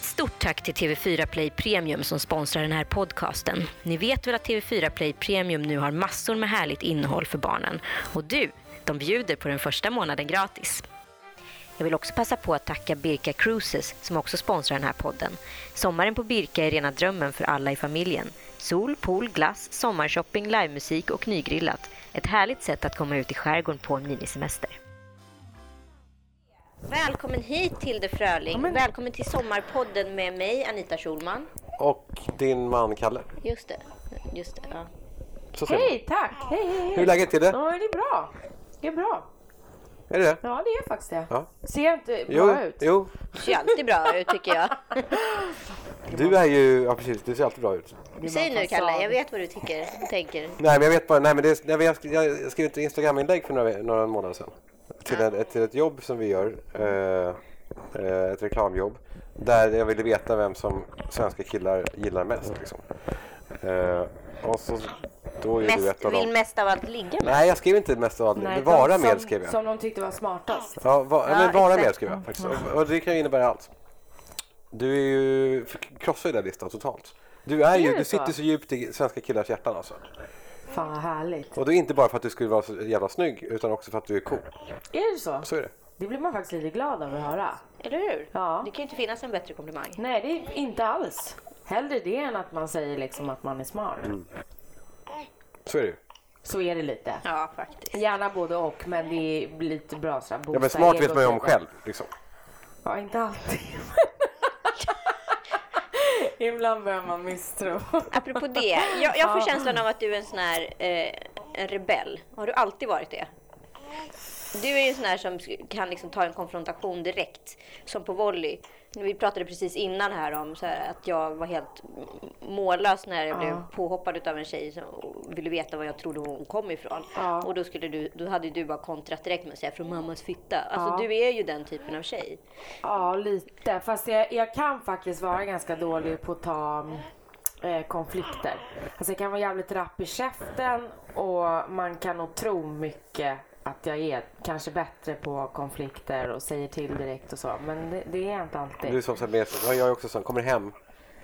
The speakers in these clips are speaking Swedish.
Ett stort tack till TV4 Play Premium som sponsrar den här podcasten. Ni vet väl att TV4 Play Premium nu har massor med härligt innehåll för barnen. Och du, de bjuder på den första månaden gratis. Jag vill också passa på att tacka Birka Cruises som också sponsrar den här podden. Sommaren på Birka är rena drömmen för alla i familjen. Sol, pool, glass, sommarshopping, livemusik och nygrillat. Ett härligt sätt att komma ut i skärgården på en minisemester. Välkommen hit Tilde Fröling. Välkommen till Sommarpodden med mig Anita Schulman. Och din man Kalle. Just det. Just det ja. Så. Hej, tack! Hej, hej, hej. Hur är läget till det? Ja, det är bra. Det är bra. Är det det? Ja, det är faktiskt det. Ja. Ser jag inte bra Jo, ut? jo. Det ser alltid bra ut tycker jag. Du är ju, ja precis, du ser alltid bra ut. Säg nu Kalle, jag vet vad du tycker, tänker. Nej men jag vet bara, nej men det, jag, jag skrev ett Instagram-inlägg för några, några månader sedan. Till, ett, till ett jobb som vi gör, eh, eh, ett reklamjobb. Där jag ville veta vem som svenska killar gillar mest. Liksom. Eh, och så, då är du Mest, ett av vill dem. mest av allt ligga med. Nej jag skrev inte mest av allt, Nej, vara de med som, skrev jag. Som de tyckte var smartast. Ja, va, Ja, men vara exakt. med skrev jag faktiskt. Och, och det kan ju innebära allt. Du är ju, krossar ju den listan totalt. Du, är ju, du sitter så djupt i svenska killars hjärtan alltså. Fan vad härligt. Och det är inte bara för att du skulle vara så jävla snygg utan också för att du är cool. Är det så? Så är det. Det blir man faktiskt lite glad av att höra. Eller hur? Ja. Det kan ju inte finnas en bättre komplimang. Nej, det är inte alls. Hellre det än att man säger liksom att man är smart. Så är det ju. Så är det lite. Ja, faktiskt. Gärna både och, men det är lite bra sådär. Ja men smart vet man ju om själv. Liksom. Ja, inte alltid. Ibland börjar man misstro. Apropå det, jag, jag får känslan av att du är en sån här eh, en rebell. Har du alltid varit det? Du är ju en sån här som kan liksom ta en konfrontation direkt, som på volley. Vi pratade precis innan här om här att jag var helt mållös när jag blev påhoppad av en tjej som ville veta var jag trodde hon kom ifrån. Ja. Och då, skulle du, då hade du bara kontrat direkt med att säga från mammas fitta. Alltså Ja. du är ju den typen av tjej. Ja, lite. Fast jag, jag kan faktiskt vara ganska dålig på att ta eh, konflikter. Alltså jag kan vara jävligt rapp i käften och man kan nog tro mycket att jag är kanske bättre på konflikter och säger till direkt och så. Men det, det är jag inte alltid. Du är som ja, jag är också sån, kommer hem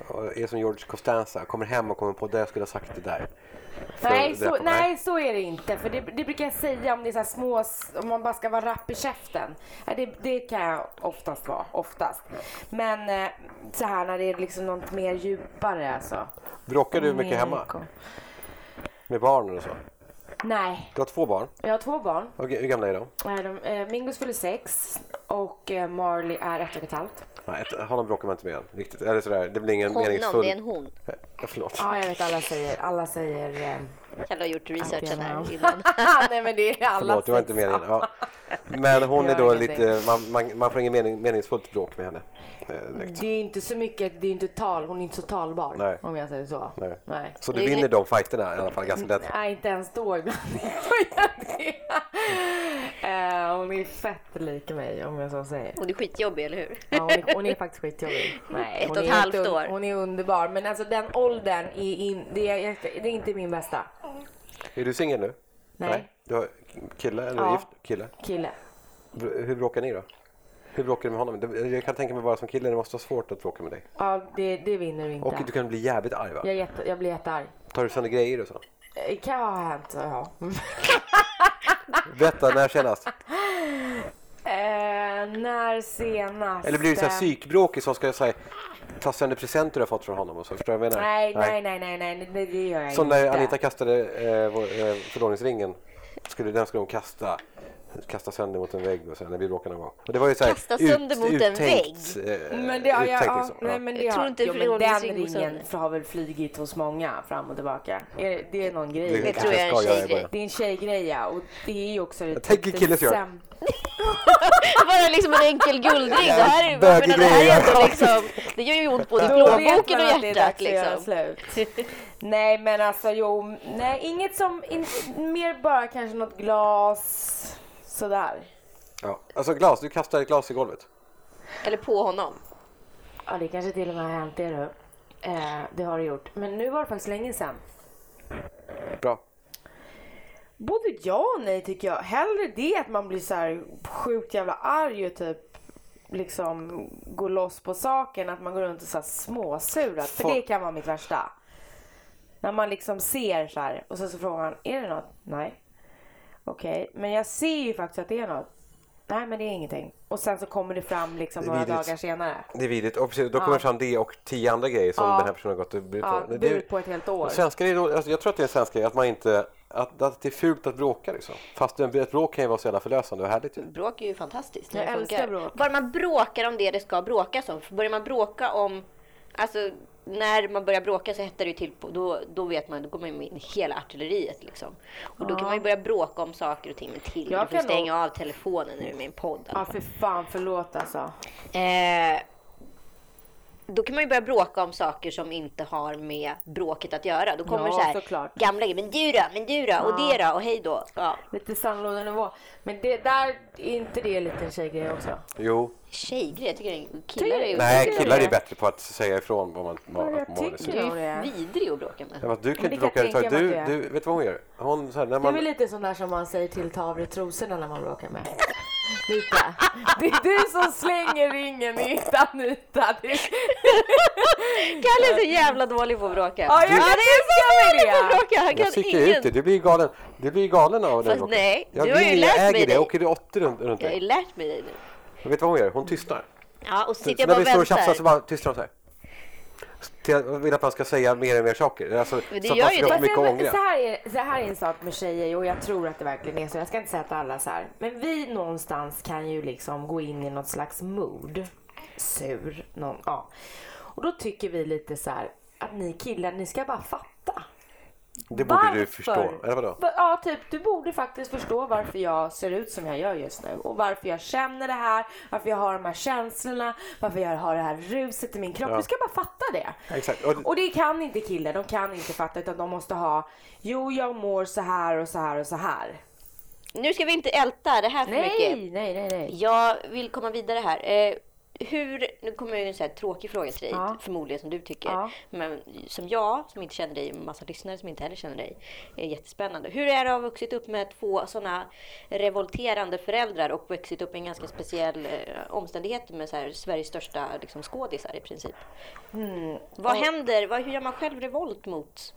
och är som George Costanza, kommer hem och kommer på det jag skulle ha sagt det där. Nej så, nej, så är det inte. För det, det brukar jag säga om det är så små, om man bara ska vara rapp i käften. Det, det kan jag oftast vara, oftast. Men eh, så här när det är liksom något mer djupare alltså. Bråkar du mycket hemma med barnen och så? Nej, Du har två barn. jag har två barn. Och hur gamla är de? Eh, de- eh, Mingus fyller sex och eh, Marley är ett och ett halvt. Nej, ett- honom bråkar man inte med riktigt. Eller sådär, det blir ingen Honom, meningsfull... det är en hon. Ja, förlåt. Ja, jag vet alla säger, alla säger... Kalle har gjort researchen här innan. Nej men det är alla Förlåt, det var inte meningen. Ja. Men hon är då lite, man, man, man får ingen mening, meningsfullt bråk med henne. eh. Det är inte så mycket, det är inte tal, hon är inte så talbar Nej. om jag säger så. Nej. Nej. Så du vinner de fighterna i alla fall ganska lätt. Nej, inte ens då ibland. Eh, hon är fett lik mig om jag så säger. Och du är skitjobbig, eller hur? Ja, hon, är, hon är faktiskt skitjobbig. Nej, Ett hon och ett är halvt inte un- år. Hon är underbar. Men alltså den åldern, är in, det, är, det är inte min bästa. Är du singel nu? Nej. Du har kille eller Ja. gift? Kille? Kille. Br- Hur bråkar ni då? Hur bråkar du med honom? Det- Jag kan tänka mig bara som kille, det måste vara svårt att bråka med dig. Ja, det, det vinner du inte. Och du kan bli jävligt arg va? jag, är jätte, jag blir jättearg. Tar du sönder grejer och så? Det kan ha hänt, ja. Berätta, när senast? Eh, när senast? Eller blir du så här psykbråkig som ska säga ta sönder presenter du har fått från honom och så? Förstår du vad jag menar? Nej, nej, nej, nej, nej, det, det gör jag Som inte. när Anita kastade eh, vår, eh, förlovningsringen. Skulle, den skulle hon kasta, kasta sönder mot en vägg och sen när vi bråkade någon gång. Och det var ju så här, Kasta sönder mot en uttänkt, Eh, Men det jag, uttänkt ja, liksom. nej, Ja. men det Jag har, tror inte jo, men den ringen sönder. har väl flygit hos många fram och tillbaka. Är det, det är någon grej. Det där. tror jag är en tjejgrej. Det är en tjejgrej ja, och det är ju också det tänker det killen gör. Bara liksom en enkel guldring. Det här är, menar, det här är grej, ändå ja. liksom, det gör ju ont både i plånboken och det hjärtat liksom. slut. Nej men alltså jo, nej inget som, in, mer bara kanske något glas sådär. Ja. Alltså glas, du kastar ett glas i golvet. Eller på honom. Ja det kanske till och med har hänt det du. Eh, det har det gjort. Men nu var det faktiskt länge sedan. Bra. Både ja och nej tycker jag. Hellre det att man blir så här sjukt jävla arg och typ liksom går loss på saken, att man går runt och så här småsurat. För det kan vara mitt värsta. När man liksom ser så här och så, så frågar man, är det något? Nej. Okej, men jag ser ju faktiskt att det är något. Nej, men det är ingenting. Och sen så kommer det fram liksom Det några vidrigt. dagar senare. Det är vidrigt. Och precis, då kommer det fram det och tio andra grejer som Ja. den här personen har gått och burit Ja, på. Det- burit på ett helt år. Svenskar är då, alltså jag tror att det är en svensk grej, att man inte att, att det är fult att bråka liksom. Fast ett bråk kan ju vara så jävla förlösande och härligt ju. Bråk är ju fantastiskt. Jag älskar bråk. Bara man bråkar om det det ska bråkas om. För börjar man bråka om... Alltså, när man börjar bråka så hettar det ju till på. Då, då vet man, då går man in i hela artilleriet liksom. Och då kan man ju börja bråka om saker och ting med till. Jag Du får stänga nog- av telefonen när du är med i en podd. Ja, för fan förlåt alltså. Eh, då kan man ju börja bråka om saker som inte har med bråket att göra. Då kommer Ja, så här såklart. gamla grejer. Men du då? Men du då? Och det då? Och hej då? Ja. Lite sandlådenivå. Men det där, är inte det lite en tjejgrej också? Jo. Tjejgrej? Jag tycker killar är ju Nej, tycker killar är bättre på att säga ifrån vad man vad, Ja, jag att man har det. tycker Du är vidrig att bråka med. Ja, men du kan Men inte bråka mig Du, du, vet du vad hon gör? Hon, så här, när Det är man, väl lite sånt där som man säger till ta av dig trosorna när man bråkar med. Lite. Det är du som slänger ringen i Anita. Kalle är så jävla dålig på att bråka. Ja, jag Du- kan tänka mig på att det. bråka. Han jag kan ingen... ut det. Du blir galen, du blir galen av det. Fast bråket. nej, jag du har ju lärt jag äger mig det. Jag åker 80 runt, runt Jag har ju lärt mig det nu. Och vet du vad hon gör? Hon tystnar. Ja, och så Så sitter jag när bara vi och står och tjafsar så väntar. bara tystnar hon så här. Till- Jag vill att man ska säga mer och mer saker. Alltså, det så att gör man ju det. mycket ångra. så, här är, så här är en sak med tjejer och jag tror att det verkligen är så. Jag ska inte säga att alla är så här. Men vi någonstans kan ju liksom gå in i något slags mood. Sur. Någon, ja. Och då tycker vi lite så här att ni killar, ni ska bara fatta. Det borde du Varför? förstå. Eller vadå? Va- Ja, typ du borde faktiskt förstå varför jag ser ut som jag gör just nu och varför jag känner det här, varför jag har de här känslorna, varför jag har det här ruset i min kropp. Ja. Du ska bara fatta det. Exakt. Och, Och det kan inte killar, de kan inte fatta utan de måste ha, jo jag mår så här och så här och så här. Nu ska vi inte älta det här för mycket. Nej, nej, nej, nej. Jag vill komma vidare här. Eh, hur, nu kommer ju en så här tråkig fråga till dig, Ja. förmodligen som du tycker. Ja. Men som jag, som inte känner dig, och massa lyssnare som inte heller känner dig, är jättespännande. Hur är det att ha vuxit upp med två sådana revolterande föräldrar och vuxit upp i en ganska speciell eh, omständighet med så här, Sveriges största liksom, skådisar i princip? Mm. Vad händer? Vad, hur gör man själv revolt mot,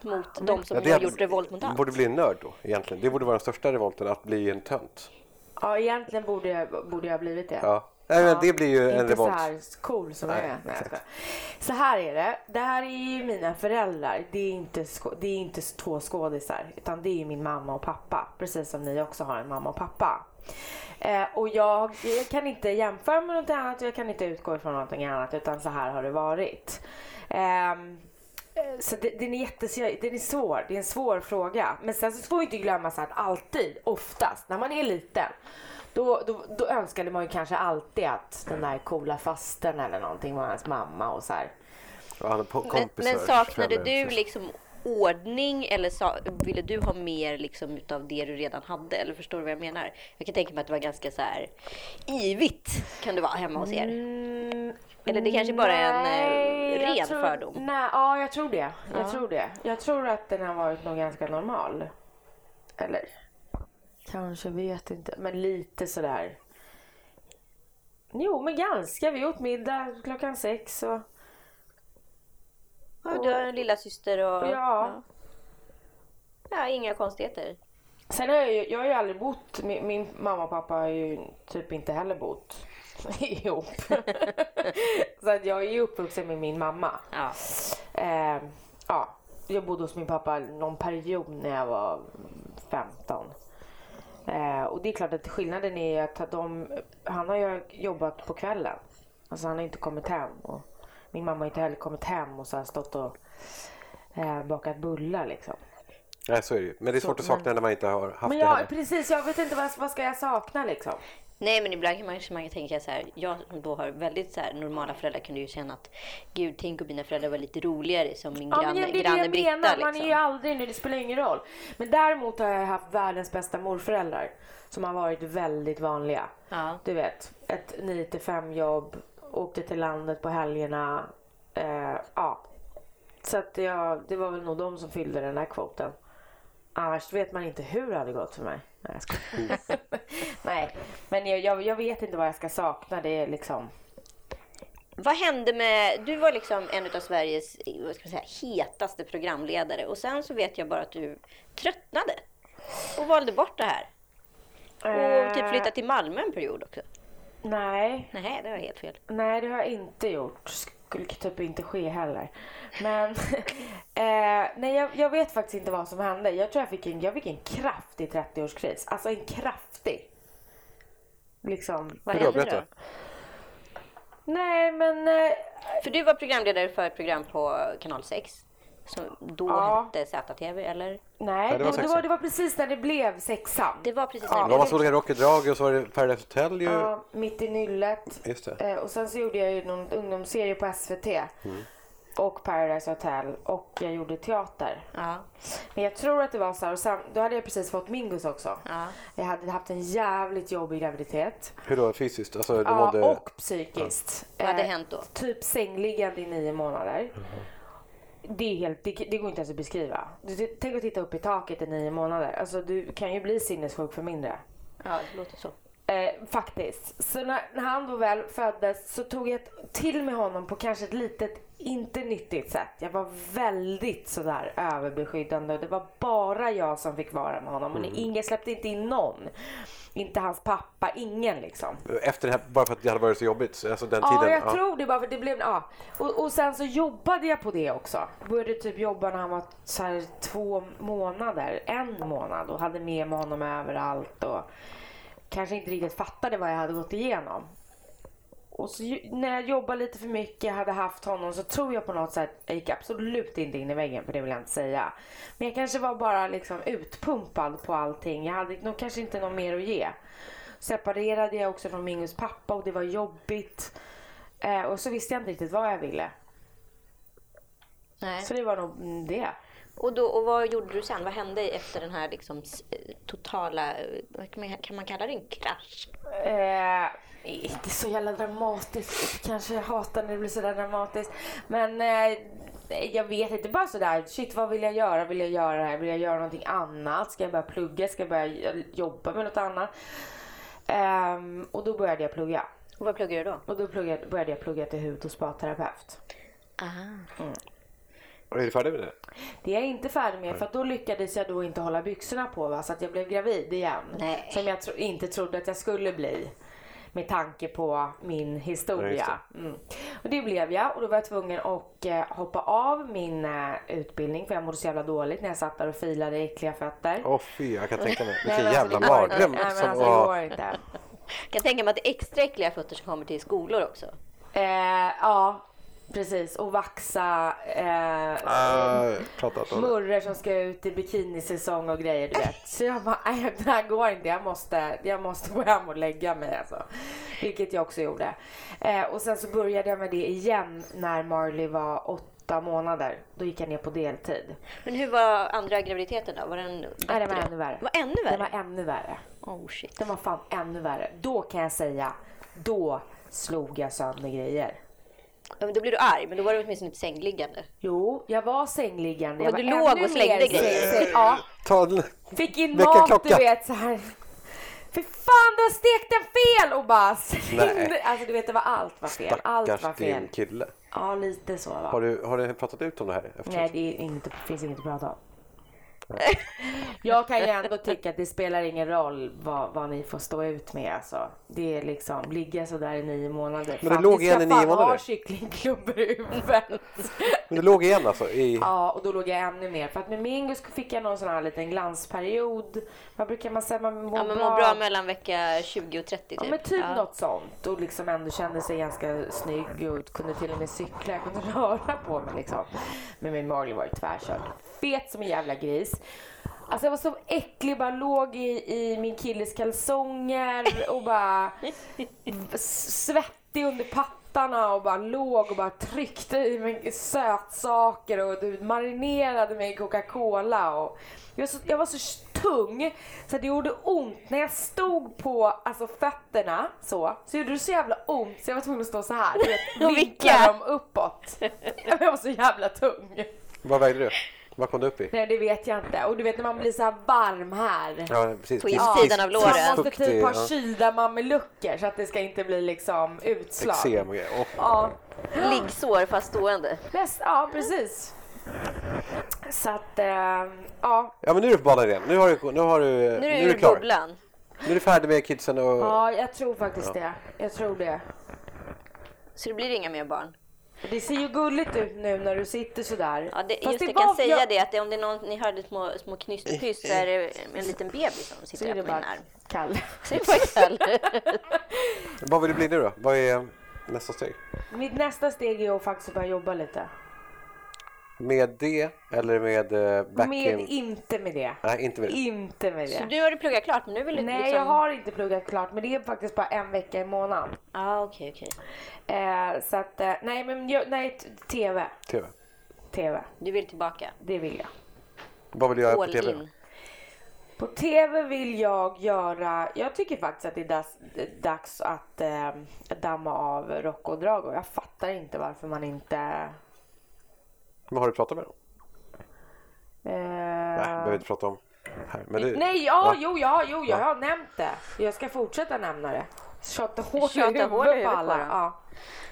mot de som Ja, det har gjort revolt mot allt? borde bli en nörd då egentligen. Det borde vara den största revolten, att bli en tönt. Ja, egentligen borde jag, borde jag ha blivit det. Ja. Nej, men det blir ju en inte revolt. så här cool som Nej, jag är. Nej, jag så här är det. Det här är ju mina föräldrar. Det är inte, det är inte två skådisar. Utan det är min mamma och pappa. Precis som ni också har en mamma och pappa. Eh, och jag, jag kan inte jämföra med något annat. Jag kan inte utgå ifrån någonting annat. Utan så här har det varit. Ehm, eh, så det, den, är jättes, den är svår. Det är en svår fråga. Men sen så får vi inte glömma så att alltid, oftast, när man är liten. Då, då, då önskade man ju kanske alltid att den där coola fasten eller någonting var ens mamma och så här. Och han på- Men, kompisar, men saknade föräldrar, du precis. liksom ordning eller sa, ville du ha mer liksom utav det du redan hade? Eller förstår du vad jag menar? Jag kan tänka mig att det var ganska så här ivigt kan det vara hemma hos er. Mm, Eller det kanske bara är en, eh, ren tror, fördom. Nej, ja, jag tror det. Jag Ja. tror det. Jag tror att den har varit nog ganska normal. Eller kanske, vet inte. Men lite sådär. Jo, men ganska. Vi åt middag klockan sex och Ja, du har en lilla syster och... Ja. ja. Ja, inga konstigheter. Sen har jag ju, jag har ju aldrig bott, min, min mamma och pappa har ju typ inte heller bott ihop. så att jag är ju uppvuxen med min mamma. Ja. Eh, ja, jag bodde hos min pappa någon period när jag var 15. Eh, och det är klart att skillnaden är att de, han har ju jobbat på kvällen. Alltså han har inte kommit hem. Och min mamma har inte heller kommit hem och så har stått och eh, bakat bullar liksom. Nej, så är det ju. Men det är svårt att sakna när man inte har haft Men det jag, heller. precis, jag vet inte vad, vad ska jag sakna liksom. Nej, men ibland kan man, man kan tänka så här. Jag som då har väldigt så här, normala föräldrar kunde ju känna att gud, tänk om mina föräldrar var lite roligare som min Ja, men granne, det är det granne jag Britta. menar. Liksom. Man är ju aldrig nu, det spelar ingen roll. Men däremot har jag haft världens bästa morföräldrar som har varit väldigt vanliga. Ja. Du vet, ett 9 till 5 jobb, åkte till landet på helgerna. Eh, ja. Så att jag, det var väl nog de som fyllde den här kvoten. Annars vet man inte hur det hade gått för mig. Nej, jag skojar. Nej, men jag, jag, jag vet inte vad jag ska sakna. Det är liksom... Vad hände med... Du var liksom en av Sveriges vad ska man säga, hetaste programledare och sen så vet jag bara att du tröttnade och valde bort det här. Och typ Eh, flyttade till Malmö en period också. Nej, Nej, det var helt fel. nej det har jag inte gjort. Skulle typ inte ske heller. Men eh, nej, jag, jag vet faktiskt inte vad som hände. Jag tror jag fick en, jag fick en kraftig 30-årskris. Alltså en kraftig. Liksom. Vad hände då? Nej men eh, För du var programledare för ett program på kanal 6. Som då Ja. hette ZTV, eller? nej, det det var det, sexan. var, det var precis när det blev sexan. Det var precis Ja. när Det det var blev massa olika Rocky Drag och så var det Paradise Hotel ju. Ja, mitt i nyllet. Just det. Eh, och sen så gjorde jag ju någon ungdomsserie på SVT. Mm. Och Paradise Hotel. Och jag gjorde teater. Ja, Men jag tror att det var så här. Och sen, då hade jag precis fått Mingus också. ja. Jag hade haft en jävligt jobbig graviditet. Hur då? Fysiskt? Alltså, du Ja, mådde... och psykiskt. Vad hade Eh, hänt då? Typ sängliggande i nio månader. Det, är helt, det, det går inte ens att beskriva. Du, tänk att titta upp i taket i nio månader. Alltså, du kan ju bli sinnessjuk för mindre. Ja, det låter så. Eh, faktiskt. Så när, när han då väl föddes så tog jag till med honom på kanske ett litet, inte nyttigt sätt. Jag var väldigt sådär överbeskyddande och det var bara jag som fick vara med honom. Och ingen släppte inte in någon. Inte hans pappa, ingen liksom. Efter det här, bara för att det hade varit så jobbigt? Alltså den Ja, tiden? jag tror det bara för det blev, ja. Och, och sen så jobbade jag på det också. Började typ jobba när han var så två månader, en månad och hade med mig honom överallt och kanske inte riktigt fattade vad jag hade gått igenom. Och så, när jag jobbade lite för mycket, hade haft honom, så tror jag på något sätt, jag gick absolut inte in i väggen för det vill jag inte säga. Men jag kanske var bara liksom utpumpad på allting. Jag hade nog kanske inte något mer att ge. Separerade jag också från Mingus pappa och det var jobbigt. Eh, och så visste jag inte riktigt vad jag ville. Nej. Så det var nog det. Och, då, och vad gjorde du sen? Vad hände efter den här liksom, totala, vad kan man, kalla det, en krasch? Eh, inte så jävla dramatiskt. Kanske jag hatar när det blir sådär dramatiskt. Men eh, jag vet inte. Bara sådär. Shit, vad vill jag göra? Vill jag göra det här? Vill jag göra någonting annat? Ska jag börja plugga? Ska jag börja jobba med något annat? Ehm, och då började jag plugga. Och vad pluggar du då? Och då pluggade, började jag plugga till hud och spaterapeut. Aha. Och är du färdig med det? Det är jag inte färdig med för att då lyckades jag då inte hålla byxorna på va? så att jag blev gravid igen. Nej. Som jag tro, inte trodde att jag skulle bli. Med tanke på min Ja, historia. Mm. Och det blev jag och då var jag tvungen att eh, hoppa av min eh, utbildning för jag mådde så jävla dåligt när jag satt där och filade i äckliga fötter. Åh fy, jag kan tänka mig. Nej, Vilken jävla alltså, det inte. mardröm. Nej, men alltså, det går inte. Jag kan tänka mig att det är extra äckliga fötter som kommer till skolor också. Eh, ja, precis. Och vaxa. Eh, det. Murror som ska ut i bikinisäsong och grejer du vet. Så jag bara, nej det här går inte. Jag måste, jag måste gå hem och lägga mig alltså. Vilket jag också gjorde. Eh, och sen så började jag med det igen när Marley var åtta månader. Då gick jag ner på deltid. Men hur var andra graviditeten då? Var den bättre? Nej, det var ännu värre. Var ännu Den värre? var ännu värre. Oh shit. Den var fan ännu värre. Då kan jag säga, då slog jag sönder grejer. Ja, men då blir du arg, men då var du åtminstone inte sängliggande. Jo, jag var sängliggande. Jag var du låg och slängde grejer. Ja, Ta en... Fick in mat klocka. du vet så här. Fy fan du har stekt den fel! Och bara slängde. Nej. Alltså du vet det var allt var fel. Allt var fel. din kille. Ja lite så va. Har du, har du pratat ut om det här? efteråt? Nej det är inte, finns inget att prata om. Jag kan ju ändå tycka att det spelar ingen roll vad, vad ni får stå ut med alltså. Det är liksom, ligga sådär i nio månader. Men det Fan, låg ni igen ska i nio fan månader? ha kycklingklubbor i huvudet. Men du låg igen alltså? I... Ja, och då låg jag ännu mer. För att med Mingus fick jag någon sån här liten glansperiod. Vad brukar man säga? Man mår Ja, men mår bra mellan vecka 20 och 30 typ. Ja men typ Ja. något sånt och liksom ändå kände sig ganska snygg och kunde till och med cykla. Jag kunde röra på mig liksom. Men min mage var ju tvärkörd. Fet som en jävla gris. Alltså jag var så äcklig, bara låg i, i min killes kalsonger och bara svettig under pattarna och bara låg och bara tryckte i mig sötsaker och du marinerade mig i Coca-Cola och jag var, så, jag var så tung så det gjorde ont när jag stod på alltså, fötterna så, så gjorde det så jävla ont så jag var tvungen att stå så här. Vinkla dem uppåt. Jag var så jävla tung. Vad vägde du? Vad kom du upp i? Nej det vet jag inte. Och du vet när man blir så här varm här. Ja, precis. På insidan av låren. Man måste typ ha ja. kylda mamelucker så att det ska inte bli liksom utslag. Eksem och grejer. Ja, Liggsår fast stående. ja precis. Så att, eh, ja. Ja men nu är du på banan igen. Nu har du, nu har du, Nu är nu du är du klar. bubblan. Nu är du färdig med kidsen och... Ja, jag tror faktiskt det. Jag tror det. Så det blir inga mer barn. Det ser ju gulligt ut nu när du sitter sådär. Ja, det, Fast just det, var- kan säga jag- det att det, om det är någon, ni hörde små, små knyst så är det en liten bebis som sitter är på min bara arm. Kalle. Så det var ikväll. Vad vill det bli nu då? Vad är nästa steg? Mitt nästa steg är att faktiskt börja jobba lite. Med det eller med eh, back Med, in? inte med det. Nej, inte med det. Inte med Så det. nu har du pluggat klart men nu vill du Nej, liksom... jag har inte pluggat klart, men det är faktiskt bara en vecka i månaden. Ja, okej, okej. Eh, så att, eh, nej men jag, nej, TV. TV. TV, Du vill tillbaka. det vill jag. Vad vill du göra på TV? in. På TV vill jag göra, jag tycker faktiskt att det är dags, dags att eh, damma av Rocco och Drago. Jag fattar inte varför man inte... Vad har du pratat med dem? Eh, Nej, behöver inte prata om här. Men det, Nej, ja, Va? jo, ja, jo, jag har nämnt det. Jag ska fortsätta nämna det. Tjata i på alla. Ja.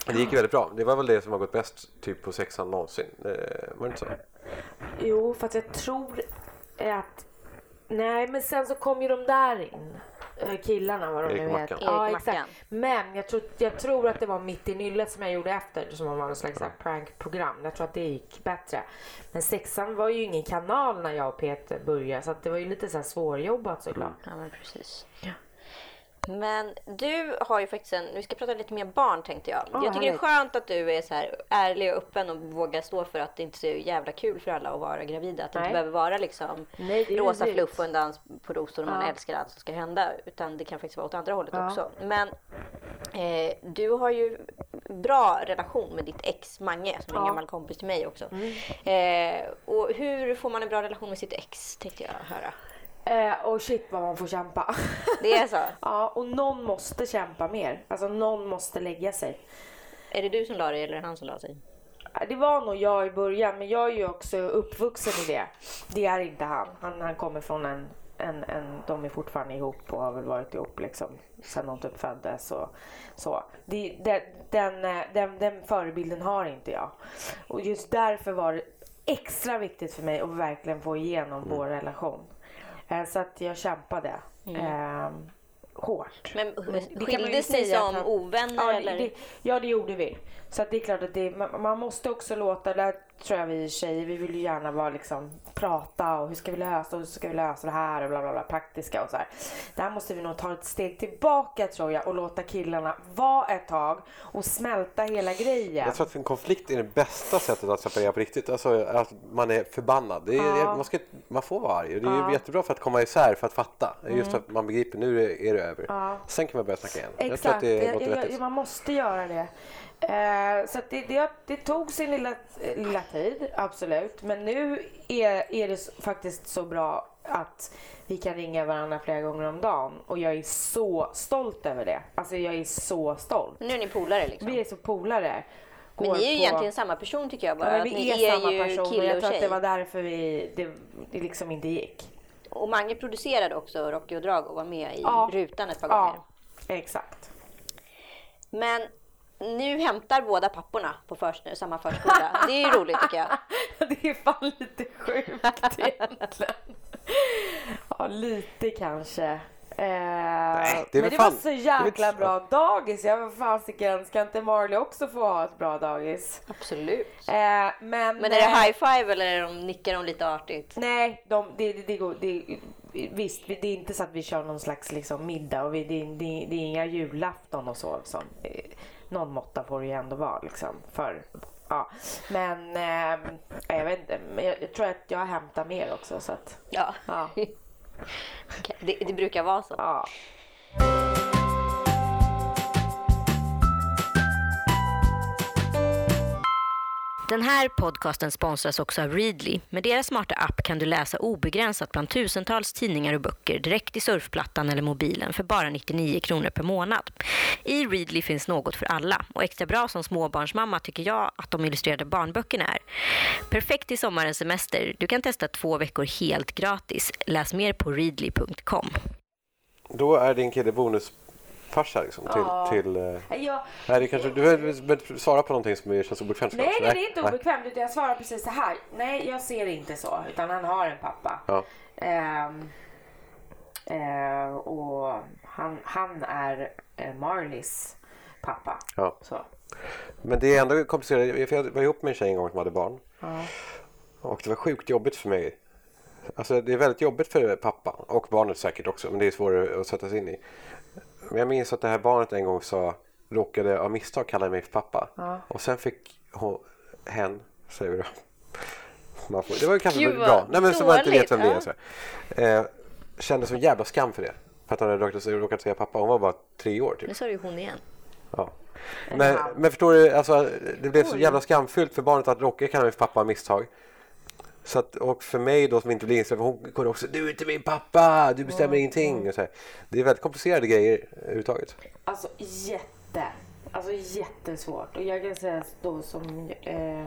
det gick väldigt bra. Det var väl det som har gått bäst typ på sexan någonsin. Eh, var det inte så? Jo, fast jag tror att... Nej, men sen så kom ju de där in. Eh, Killarna vad de Erik nu heter. Erik Ja, exakt. Men jag tror, jag tror att det var mitt i nyllet som jag gjorde efter som var någon slags prankprogram. Jag tror att det gick bättre. Men sexan var ju ingen kanal när jag och Peter började så att det var ju lite så här svårjobbat såklart. Ja, men precis. Men du har ju faktiskt en, vi ska prata lite mer barn tänkte jag. Ja, jag tycker det är härligt. skönt att du är så här ärlig och öppen och vågar stå för att det inte är så jävla kul för alla att vara gravida. Att det Nej. inte behöver vara liksom Nej, rosa fluff och en dans på rosor och man Ja. älskar allt som ska hända. Utan det kan faktiskt vara åt andra hållet Ja. också. Men eh, du har ju bra relation med ditt ex Mange som är en Ja. gammal kompis till mig också. Mm. Eh, och hur får man en bra relation med sitt ex tänkte jag höra. Eh, och shit vad man får kämpa. Det är så? ja, och någon måste kämpa mer. Alltså någon måste lägga sig. Är det du som la dig eller är det han som la sig? Det var nog jag i början, men jag är ju också uppvuxen i det. Det är inte han. Han, han kommer från en, en, en... De är fortfarande ihop och har väl varit ihop liksom sen de typ föddes. Och, så. Det, det, den, eh, den, den förebilden har inte jag. Och just därför var det extra viktigt för mig att verkligen få igenom vår relation. Eh, Så att jag kämpade. Eh, hårt. Men skildes ni säga som ovänner Ja, eller? det, ja, det gjorde vi. Så det är klart att det, man, man måste också låta, där tror jag vi tjejer, vi vill ju gärna vara liksom prata och hur ska vi lösa och hur ska vi lösa det här och bla bla bla praktiska och så här. Där måste vi nog ta ett steg tillbaka tror jag och låta killarna vara ett tag och smälta hela grejen. Jag tror att en konflikt är det bästa sättet att separera på riktigt. Alltså att man är förbannad. Är, Ja. man, ska, man får vara arg. Det är Ja. Mm. jättebra för att komma isär, för att fatta. Just att man begriper, nu är det, över. Ja. Sen kan man börja snacka igen. Jag tror Exakt, att det låter det, vettigt. man måste göra det. Eh, så att det, det, det tog sin lilla, lilla tid, absolut. Men nu är, är det faktiskt så bra att vi kan ringa varandra flera gånger om dagen. Och jag är så stolt över det. Alltså jag är så stolt. Nu är ni polare liksom. Vi är så polare. Men ni är ju på- egentligen samma person tycker jag bara. Ja, men att vi är, är, samma ju person och kille jag och tror att tjej. det var därför vi, det, det liksom inte gick. Och Mange producerade också Rocky och Drag och var med i Ja. rutan ett par gånger. Ja, exakt. Men nu hämtar båda papporna på förs samma förskola. Det är ju roligt tycker jag. Det är fan lite sjukt egentligen. Ja, lite kanske. Eh, det är men det fan- var så det jäkla inte- bra dagis. Jag var fasiken, ska inte Marley också få ha ett bra dagis? Absolut. Eh, men, Men är det high five eller är de, nickar de lite artigt? Nej, de, det, det, det, går, det, visst, det är inte så att vi kör någon slags liksom, middag och vi, det, det, det är inga julafton och så. Liksom. Någon måtta får det ju ändå vara. Liksom, för, ja. Men eh, jag vet inte, jag, jag tror att jag hämtar mer också. Så att, Ja. ja. Det, det brukar vara så. ja. Den här podcasten sponsras också av Readly. Med deras smarta app kan du läsa obegränsat bland tusentals tidningar och böcker direkt i surfplattan eller mobilen för bara 99 kronor per månad. I Readly finns något för alla och extra bra som småbarnsmamma tycker jag att de illustrerade barnböckerna är. Perfekt i sommarens semester. Du kan testa två veckor helt gratis. Läs mer på readly.com. Då är din kille bonusfarsa liksom, till... Ja. till eh, Jag, nej, det kanske, du behöver svara på någonting som känns obekvämt nej, nej, det är inte obekvämt utan jag svarar precis så här. Nej, jag ser det inte så. Utan han har en pappa. Ja. Ehm, eh, och han, han är eh, Marleys pappa. Ja. Så. Men det är ändå komplicerat. Jag var ihop med en tjej en gång som hade barn. Ja. Och det var sjukt jobbigt för mig. Alltså det är väldigt jobbigt för pappan och barnet säkert också. Men det är svårare att sätta sig in i. Men jag minns att det här barnet en gång sa, råkade av misstag kalla mig för pappa. Ja. Och sen fick hon, hen, säger vi då. Man får, det var kanske Gud, bra. Nej men så man inte vet vem det är. Så eh, kände som jävla skam för det. För att han hade råkat, råkat säga pappa. Hon var bara tre år typ. Nu sa du ju hon igen. Ja. Men, men förstår du, alltså, det blev så jävla skamfyllt för barnet att råka kalla mig för pappa av misstag. Så att, och för mig då som inte blir inställd, hon kunde också du är inte min pappa, du bestämmer ingenting. Och så här. Det är väldigt komplicerade grejer överhuvudtaget. Alltså jätte, alltså jättesvårt. Och jag kan säga då som eh,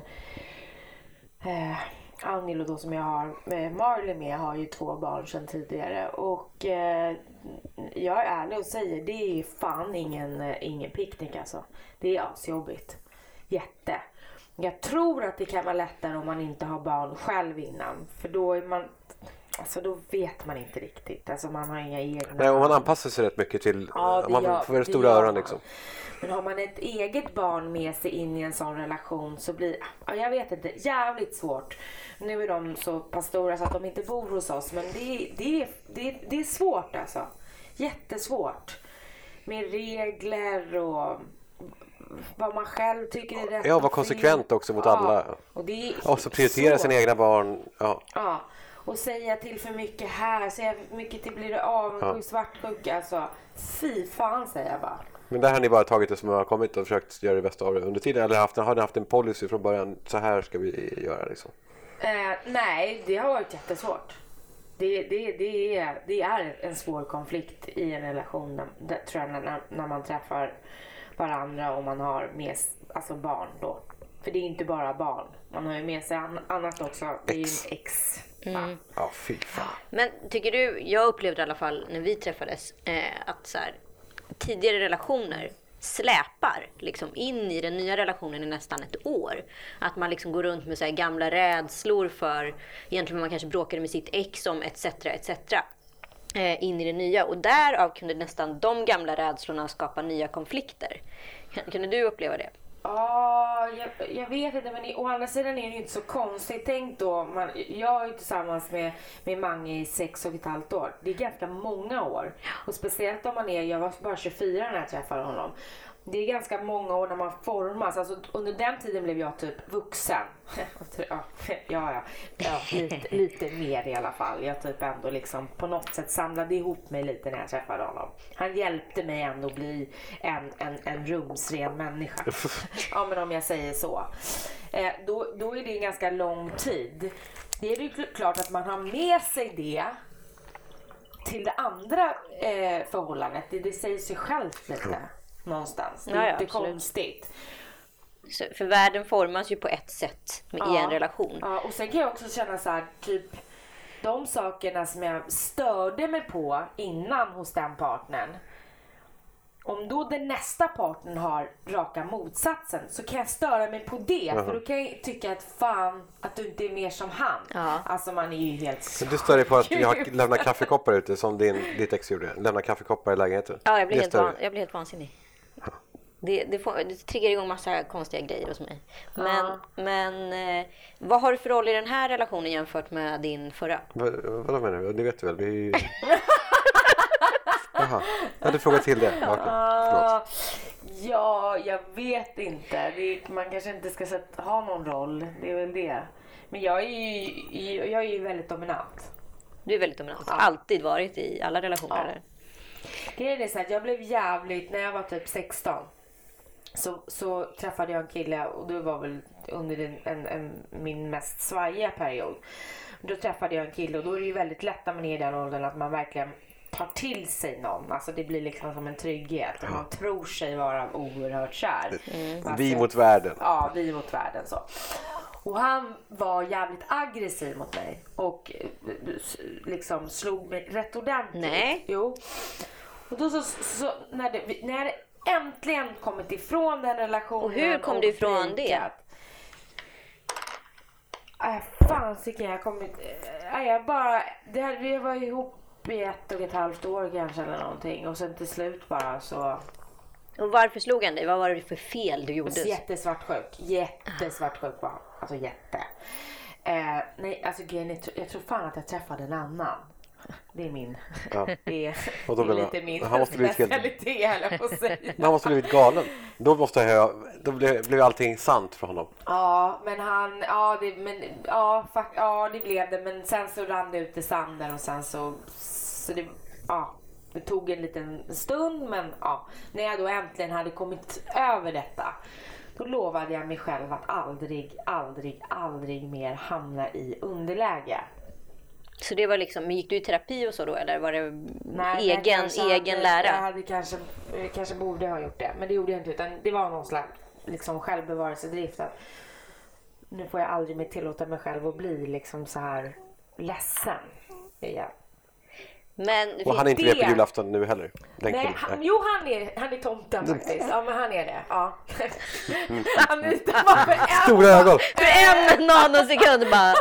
eh, Angelo då som jag har, eh, Marley med har ju två barn sedan tidigare. Och eh, jag är ärlig och säger det är fan ingen, eh, ingen picknick alltså. Det är asjobbigt. Jätte. Jag tror att det kan vara lättare om man inte har barn själv innan. För då är man Alltså då vet man inte riktigt. Alltså man har inga egna... Nej, och man anpassar sig rätt mycket till, Ja, det man gör- får väldigt stora öron liksom. Men har man ett eget barn med sig in i en sån relation så blir ja, jag vet inte, jävligt svårt. Nu är de så pass stora så att de inte bor hos oss men det, det, det, det är svårt alltså. Jättesvårt. Med regler och vad man själv tycker är rätt Ja, vara konsekvent också mot alla. Och, det Och så prioritera så- sina egna barn. Ja. Ja, och säga till för mycket här, säga för mycket till blir det avundsjuk, Ja. svartsjuk. Alltså, fy fan säger jag bara. Men där har ni bara tagit det som har kommit och försökt göra det bästa av det under tiden? Eller haft, har ni haft en policy från början? Så här ska vi göra liksom. Eh, nej, det har varit jättesvårt. Det, det, det, är, det är en svår konflikt i en relation tror jag, när, när man träffar varandra och man har med alltså barn då. För det är inte bara barn. Man har ju med sig an, annat också. Det är ju Ex. en ex. va? Ja, fy fan. Men tycker du, jag upplevde i alla fall när vi träffades, eh, att så här, tidigare relationer släpar liksom in i den nya relationen i nästan ett år. Att man liksom går runt med så här gamla rädslor för egentligen vad man kanske bråkade med sitt ex om etc. etc. Eh, in i det nya. Och därav kunde nästan de gamla rädslorna skapa nya konflikter. Kunde du uppleva det? Ja, jag, jag vet inte men i, å andra sidan är det ju inte så konstigt. Tänk då, man, jag är ju tillsammans med, med Mange i sex och ett halvt år. Det är ganska många år. Och speciellt om man är, jag var bara 24 när jag träffade honom. Det är ganska många år när man formas. Alltså, under den tiden blev jag typ vuxen. ja, ja, ja. lite, lite mer i alla fall. Jag typ ändå liksom på något sätt samlade ihop mig lite när jag träffade honom. Han hjälpte mig ändå bli en, en, en rumsren människa. ja men om jag säger så. Eh, då, då är det en ganska lång tid. Det är ju kl- klart att man har med sig det till det andra eh, förhållandet. Det, det säger sig självt lite någonstans. Det är Ja, ja, inte absolut. konstigt. Så, för världen formas ju på ett sätt med, i en relation. Ja, och sen kan jag också känna så här, typ de sakerna som jag störde mig på innan hos den partnern. Om då den nästa partnern har raka motsatsen så kan jag störa mig på det. För då kan jag tycka att fan att du inte är mer som han. Ja. Alltså man är ju helt Men du stör dig på att jag har lämnat kaffekoppar ute som din, ditt ex gjorde. Lämna kaffekoppar i lägenheten. Ja, jag blir, helt, van, jag blir helt vansinnig. Det, det, får, det triggar igång massa konstiga grejer hos mig. Men, Ja. men eh, vad har du för roll i den här relationen jämfört med din förra? Vad, vadå menar du? Det vet du väl? Vi. Jaha, jag hade frågat till det. Ja. Förlåt. Ah, ja, jag vet inte. Det är, man kanske inte ska sätta, ha någon roll. Det är väl det. Men jag är ju, jag är ju väldigt dominant. Du är väldigt dominant. Alltid varit i alla relationer. Ja. Grejen är så att jag blev jävligt, när jag var typ 16 så, så träffade jag en kille och det var väl under en, en, en, min mest svajiga period. Då träffade jag en kille och då är det ju väldigt lätt när man är i den åldern att man verkligen tar till sig någon. Alltså det blir liksom som en trygghet och man tror sig vara oerhört kär. Alltså, Vi mot världen. Ja, vi mot världen så. Och han var jävligt aggressiv mot mig och eh, liksom slog mig rätt ordentligt. Nej. Jo. Och då så, så när, det, när äntligen kommit ifrån den relationen. Och hur kom du ifrån det? breakat. Äh, fasiken, jag kom inte... Äh, jag bara... Det här, vi var ihop i ett och ett halvt år kanske eller någonting och sen till slut bara så... Och varför slog han dig? Vad var det för fel du gjorde? Jättesvartsjuk. Jättesvartsjuk var han. Alltså jätte. Eh, nej, alltså grejen jag tror fan att jag träffade en annan. Det är min. Ja. Det är, Och då det är lite min han måste blivit helt- specialitet på. Men han måste blivit galen. Då, måste jag, då blev, blev allting sant för honom. Ja, men han, ja det, men, ja, fuck, ja det blev det. Men sen så rann det ut i sanden och sen så, så det, ja, det tog en liten stund. Men ja, när jag då äntligen hade kommit över detta. Då lovade jag mig själv att aldrig, aldrig, aldrig mer hamna i underläge. Så det var liksom, gick du i terapi och så då eller var det Nej, egen, kanske egen lära? Jag hade kanske, jag kanske borde ha gjort det, men det gjorde jag inte. Utan det var någon slags liksom, självbevarelsedrift. Att nu får jag aldrig mer tillåta mig själv att bli liksom så här ledsen igen. Men Och han är inte med på det- julafton nu heller. Den Nej, han, jo, han är, han är tomten faktiskt. Ja, men han är det. Ja. Anita bara för en Stora ögon! för en nanosekund bara.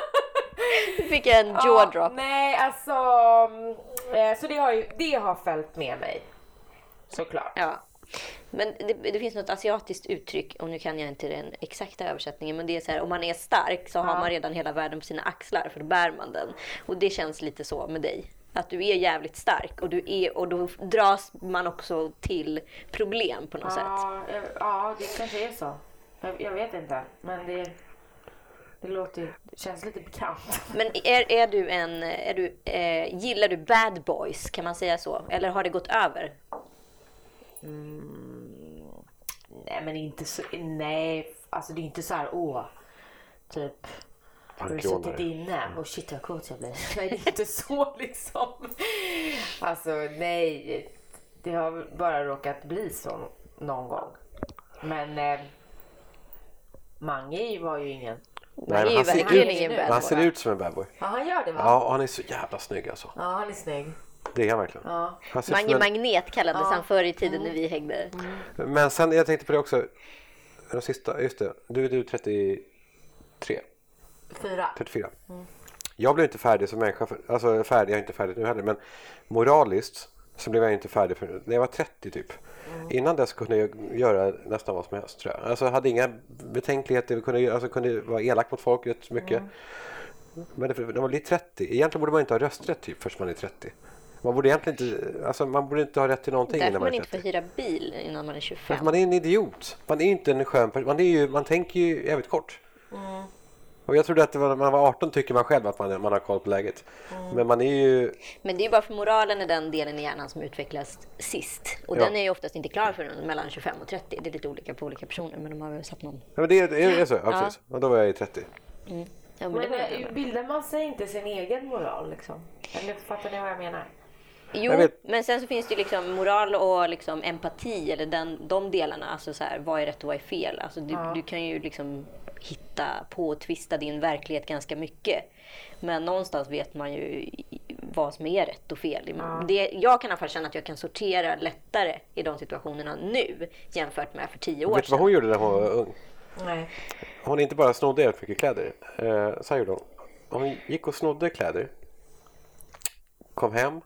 Du fick en jaw drop. nej, alltså. mm, eh, Så det har, ju, det har följt med mig. Såklart. Ja. Men det, det finns något asiatiskt uttryck, och nu kan jag inte den exakta översättningen, men det är så här, om man är stark så har Ja. man redan hela världen på sina axlar, för då bär man den. Och det känns lite så med dig. Att du är jävligt stark och, du är, och då dras man också till problem på något sätt. Ja, eh, ja, det kanske är så. Jag, jag vet inte, men det, det låter ju- det känns lite bekant. Men är, är du en, är du, eh, gillar du bad boys, kan man säga så? Eller har det gått över? Nej, men inte så. Nej, alltså det är inte så här, åh, typ. Har du suttit inne? Åh shit vad kåt jag blir. Nej, det är inte så liksom. Alltså nej, det har bara råkat bli så någon gång. Men eh, Mange var ju ingen. Nej, är ju han, ser verkligen ut, ingen bad han ser ut som en bad boy. Ja, han gör det va? Ja, han är så jävla snygg alltså. Ja, han är snygg. Det är han verkligen. Ja. Han Mange en, Magnet kallades Ja. han förr i tiden när vi hängde. men sen, jag tänkte på det också. Den sista, just det. Du är du 33, Fyra. 34. Jag blev inte färdig som människa. För, alltså färdig, jag är inte färdig nu heller. Men moraliskt så blev jag inte färdig för, när jag var 30 typ. Innan dess kunde jag göra nästan vad som helst tror jag. Alltså jag hade inga betänkligheter, kunde, alltså, kunde vara elak mot folk rätt mycket. Men det- när man blir 30, egentligen borde man inte ha rösträtt typ förrän man är 30. Man borde egentligen inte, alltså man borde inte ha rätt till någonting Därför innan man man är inte får 30. hyra bil innan man är För 25. att man är en idiot. Man är inte en skön person. Man, är ju, man tänker ju jävligt kort. Och jag trodde att var, när man var 18 tycker man själv att man, man har koll på läget. Men man är ju... Men det är ju bara för moralen är den delen i hjärnan som utvecklas sist. Och Ja. den är ju oftast inte klar förrän mellan 25 och 30. Det är lite olika på olika personer, men de har väl satt någon... Ja, men det, är- det är så. Ja, Ja. precis. Och då var jag i 30. Ja, men Men bildar man sig inte sin egen moral liksom? Eller fattar ni vad jag menar? Jo, men sen så finns det ju liksom moral och liksom empati, eller den, de delarna. Alltså så här, vad är rätt och vad är fel? Alltså du, Ja. du kan ju liksom hitta på och twista din verklighet ganska mycket. Men någonstans vet man ju vad som är rätt och fel. Ja. Det, jag kan i alla fall känna att jag kan sortera lättare i de situationerna nu jämfört med för tio år Vet du vad sedan. hon gjorde när hon var ung? Nej. Hon inte bara snodde jävligt mycket kläder. Eh, så här gjorde hon. Hon gick och snodde kläder. Kom hem.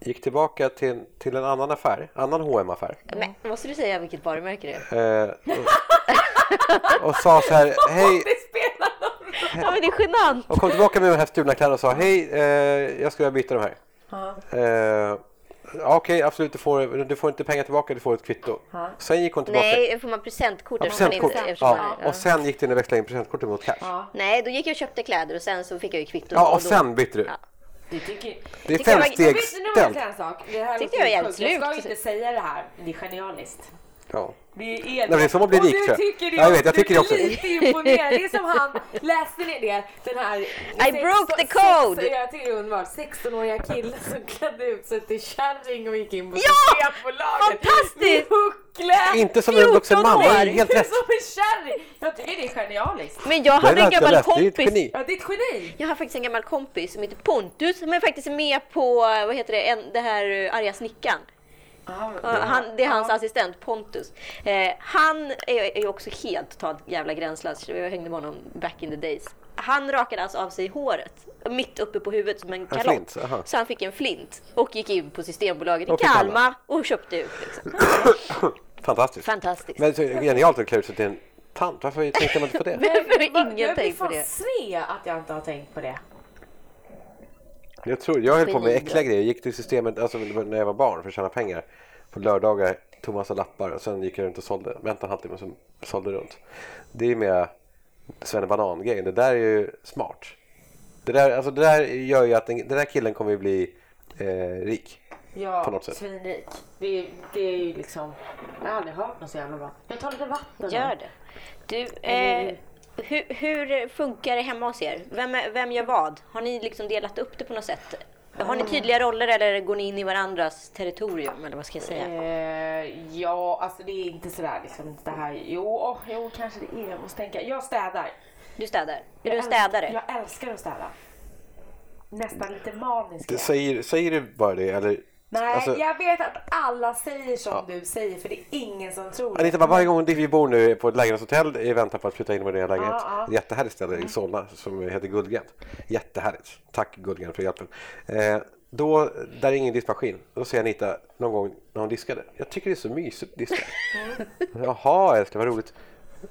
Gick tillbaka till, till en annan affär. Annan hm affär Men, måste du säga vilket varumärke det är? eh, och, och sa så här. Hej. Ja, men det är genant! Och kom tillbaka med de här stulna kläderna och sa. Hej, eh, jag skulle vilja byta de här. Ja. Eh, ja, Okej, absolut. Du får, du får inte pengar tillbaka. Du får ett kvitto. Ja. Sen gick hon tillbaka. Nej, får man presentkort? Ja, presentkort. inte, Ja, man- ja. och sen gick det in och växlade in presentkortet mot cash. Ja, Ja. Nej, då gick jag och köpte kläder och sen så fick jag ju kvitto. och då- sen bytte du. Ja. Det tycker... Det är du, femstegsställt. Det här Tyckte låter jag var jävligt sjukt. Jag ska inte säga det här. Det är genialiskt. Ja. Det är Nej, det är man blir och rik, du tror jag. tycker det Ja, jag vet, jag du tycker det också. blir lite imponerad. Det är som han, läste ni det? Den här... I broke the code. Sex, jag tycker det är underbart. 16-åriga killen som klädde ut sig till kärring och gick in på Ja! Systembolaget. Fantastiskt! Huckle! Inte som en vuxen 14 man, det är helt rätt. Som en kärring! Jag tycker det är genialiskt. Men jag hade är en gammal lätt, det är ett kompis. geni. Ja, det är ett geni. Jag har faktiskt en gammal kompis som heter Pontus som är faktiskt med på, vad heter det, en, det här eh, arga snickaren. Han, det är hans assistent Pontus. Eh, han är, är också helt totalt jävla gränslös. Jag hängde med honom back in the days. Han rakade alltså av sig håret mitt uppe på huvudet som en kalott. så han fick en flint och gick in på Systembolaget i Kalmar och köpte ut. Liksom. Fantastiskt. Fantastiskt. Men så genialt att klä ut sig till en tant. Varför tänkte man inte på det? Varför har ingen jag blir tänkt på fan det? sned att jag inte har tänkt på det. Jag tror, jag höll på med äckliga grejer. Jag gick till systemet alltså, när jag var barn för att tjäna pengar. På lördagar tog massa lappar och sen gick jag runt och sålde. Väntade en halvtimme och sen sålde runt. Det är mer Banan-grejen. Det där är ju smart. Det där, alltså, det där gör ju att den, den där killen kommer ju bli eh, rik. Ja, På något sätt. svinrik. Det, är- det är ju liksom... Jag har aldrig hört något så jävla bra. Jag tar lite vatten. Gör det. Du, eh, hur, hur funkar det hemma hos er? Vem, är- vem gör vad? Har ni liksom delat upp det på något sätt? Har ni tydliga roller eller går ni in i varandras territorium? Eller vad ska jag säga? Eh, ja, alltså det är inte sådär liksom det här. Jo, jo kanske det är. Jag måste tänka. Jag städar. Du städar? Är Jag du en städare? Jag älskar att städa. Nästan lite manisk. Det, säger, säger du bara det eller? Nej, alltså- jag vet att alla säger som du säger för det är ingen som tror det. Anita, varje gång vi bor nu på ett lägenhetshotell i väntan på att flytta in i vår nya lägenhet. Ja, ja. Jättehärligt ställe i Solna som heter Guldgränd. Jättehärligt. Tack Guldgränd för hjälpen. Eh, då, där är ingen diskmaskin. Då säger Anita någon gång när hon diskade. Jag tycker det är så mysigt att diska. Jaha älskling, vad roligt.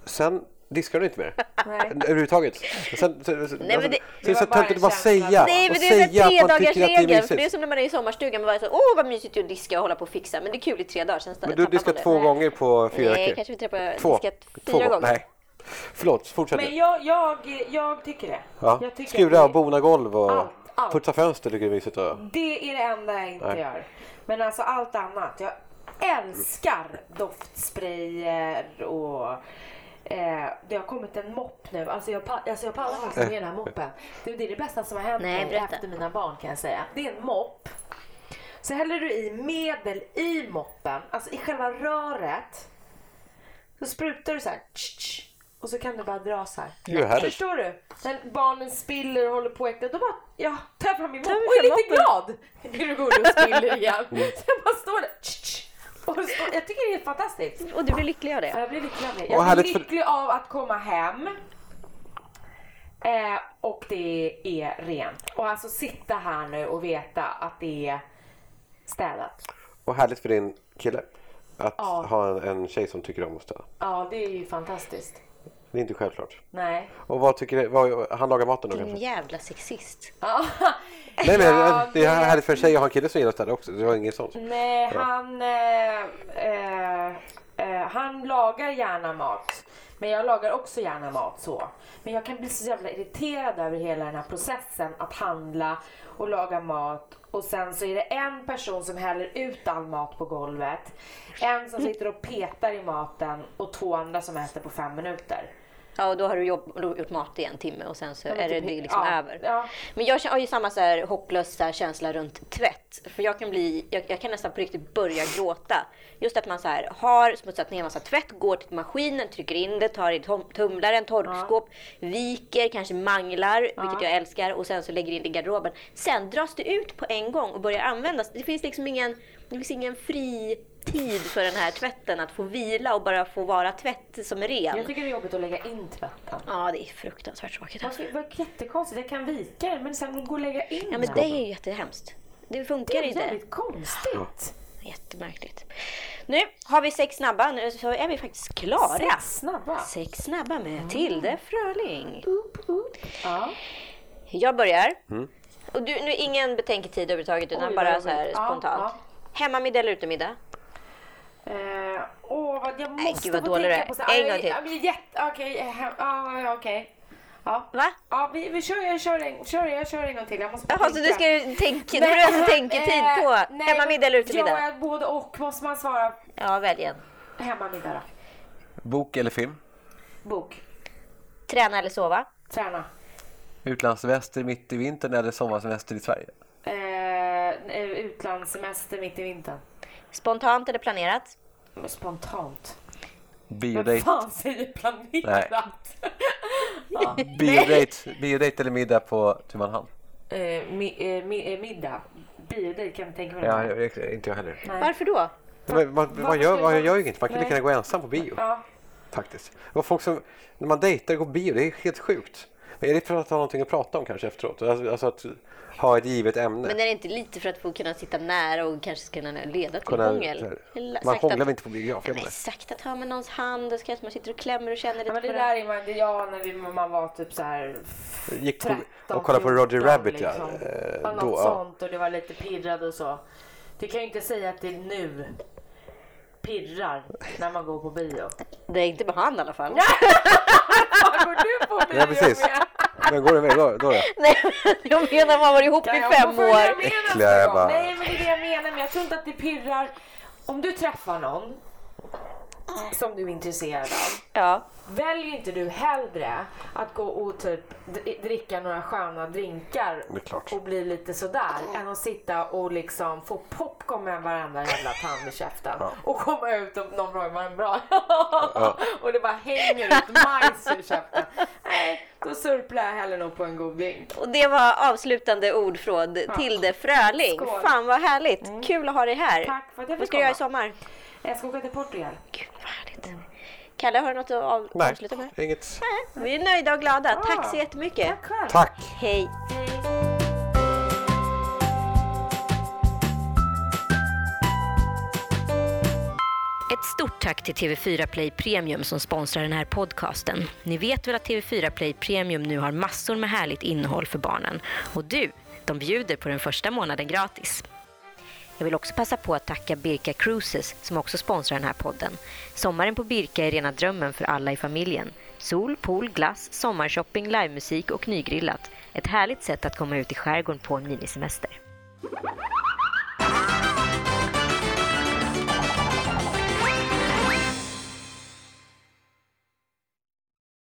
Sen diskar du inte mer. Nej. Överhuvudtaget. Sen, så, så, Nej, men det- är det det bara töntigt att en bara säga. Nej, men det är säga man tycker att det det är som när man är i sommarstugan. Man bara så, åh vad mysigt att diska och hålla på och fixa. Men det är kul i tre dagar. Sen Men du diskar det. två gånger på fyra Nej, veckor. kanske vi träffar Två. diskat fyra gånger. gånger. Nej. Förlåt, fortsätt. Men jag, jag, jag tycker det. Ja. Jag tycker Skura och bona golv och Allt, allt. putsa fönster tycker jag är mysigt. Och... Det är det enda jag inte Nej. gör. Men alltså allt annat. Jag älskar doftsprayer och eh, det har kommit en mopp nu. Alltså jag, alltså jag pallar faktiskt med den här moppen. Det, det är det bästa som har hänt Nej, mig berätta. efter mina barn kan jag säga. Det är en mopp. Så häller du i medel i moppen, alltså i själva röret. Så sprutar du så här. tsch, tsch, Och så kan du bara dra så här. Gud. Förstår du? När barnen spiller och håller på att äckla, då bara ja, tar jag fram min mopp och är lite glad. Blir du god och spiller igen. Mm. Så jag bara står där. tsch, tsch. Och så, jag tycker det är helt fantastiskt. Och du blir lycklig av det? Ja, Jag blir lycklig av det. Jag blir lycklig av att komma hem. Eh, och det är rent. Och alltså sitta här nu och veta att det är städat. och härligt för din kille. Att Ja. ha en, en tjej som tycker om att städa. Ja, det är ju fantastiskt. Det är inte självklart. Nej. Och vad tycker du, vad, han lagar maten då Din kanske? jävla sexist. Ja. Nej men Ja, det är härligt för en tjej att ha en kille som gillar att städa också. Det var inget sånt. Nej, han, eh, eh, eh, han lagar gärna mat. Men jag lagar också gärna mat så. Men jag kan bli så jävla irriterad över hela den här processen att handla och laga mat. Och sen så är det en person som häller ut all mat på golvet. En som sitter och petar i maten och två andra som äter på fem minuter. Ja, och då har du jobb, har gjort mat i en timme och sen så är det, typ- det är liksom ja, över. ja. Men jag har ju samma så här hopplös känsla runt tvätt. För jag kan, bli, jag, jag kan nästan på riktigt börja gråta. Just att man så här har smutsat ner en massa tvätt, går till maskinen, trycker in det, tar i tum- tumlaren, torkskåp, viker, kanske manglar, vilket jag älskar, och sen så lägger in det i garderoben. Sen dras det ut på en gång och börjar användas. Det finns liksom ingen, det finns ingen fri tid för den här tvätten att få vila och bara få vara tvätt som är ren. Jag tycker det är jobbigt att lägga in tvätten. Ja, det är fruktansvärt tråkigt. Alltså. Det var jättekonstigt. Jag kan vika den men sen gå och lägga in Ja, men det är ju jättehemskt. Det Det funkar är inte. jävligt konstigt. Jättemärkligt. Nu har vi sex snabba, nu så är vi faktiskt klara. Sex snabba. Sex snabba med Tilde Fröling. Ja. Jag börjar. Och du, nu ingen betänketid överhuvudtaget utan Oj, bara så här. Ja, spontant. Hemmamiddag eller utemiddag? Eh, åh, vad jag Nej, måste gud, vad få dålig tänka på så- En Ja, gång till. Okej. eh, ja, ja, okej. Ja. Va? Ja, vi, vi kör, jag kör en, kör, jag kör en gång till. Jag måste bara Jaha, så du ska ju tänka, får du alltså tänketid eh, på nej, hemmamiddag eller utemiddag? Ja, både och måste man svara. Ja, välj en. Hemmamiddag då. Bok eller film? Bok. Träna eller sova? Träna. Utlandssemester mitt i vintern eller sommarsemester i Sverige? Eh, utlandssemester mitt i vintern. Spontant eller planerat? Spontant. Vem Biodate, fan säger planerat? ja. biodate, biodate eller middag på tu man hand? eh, mi, eh, mi, eh, middag. Biodate kan jag tänka mig. Ja, jag, jag, inte jag heller. Nej. Varför då? Men, man, man, Varför gör, ska man man- gör ju inget, man kan lika gärna gå ensam på bio. Ja. Faktiskt. Och folk som, när man dejtar och går bio, det är helt sjukt. Är det för att ha någonting att prata om kanske efteråt? Alltså, alltså att ha ett givet ämne. Men är det inte lite för att få kunna sitta nära och kanske kunna leda till hångel? Man hånglar att- väl inte på biograf? Ja, det? sakta ta med någons hand och så kanske man sitter och klämmer och känner lite Ja, men det på där är man, det jag när vi, man var typ så här Gick på 13, och kollade på Roger 14 Rabbit ja. liksom. Eh, Ja, något då, ja. sånt och det var lite pirrad och så. Du kan ju inte säga att det är nu pirrar när man går på bio. Det är inte med hand i alla fall. Vad går du på bio Ja, precis. med? Men går det med då? då, då? Nej, jag menar man var ihop Kan i fem år. Äckliga jävla- Nej men det är det jag menar men jag tror inte att det pirrar. Om du träffar någon som du är intresserad av. Ja. Väljer inte du hellre att gå och typ dri- dricka några sköna drinkar Det och bli lite sådär än att sitta och liksom få popcorn med varenda jävla tand i käften och komma ut och någon frågar var bra och det bara hänger ut majs i käften. Nej, då surplar jag hellre nog på en god drink. Och det var avslutande ord från Tilde Fröling. Skål. Fan vad härligt. Kul att ha dig här. Tack för att jag Vad ska du göra i sommar? Jag ska åka till Portugal. Gud vad härligt. Kalle, har du något att av- Nej, avsluta med? inget. Nej, vi är nöjda och glada. Tack så Ah, jättemycket. Tack själv. Tack! Hej. Ett tack till TV4 Play Premium som sponsrar den här podcasten. Ni vet väl att TV4 Play Premium nu har massor med härligt innehåll för barnen. Och du, de bjuder på den första månaden gratis. Jag vill också passa på att tacka Birka Cruises som också sponsrar den här podden. Sommaren på Birka är rena drömmen för alla i familjen. Sol, pool, glass, sommarshopping, livemusik och nygrillat. Ett härligt sätt att komma ut i skärgården på en minisemester.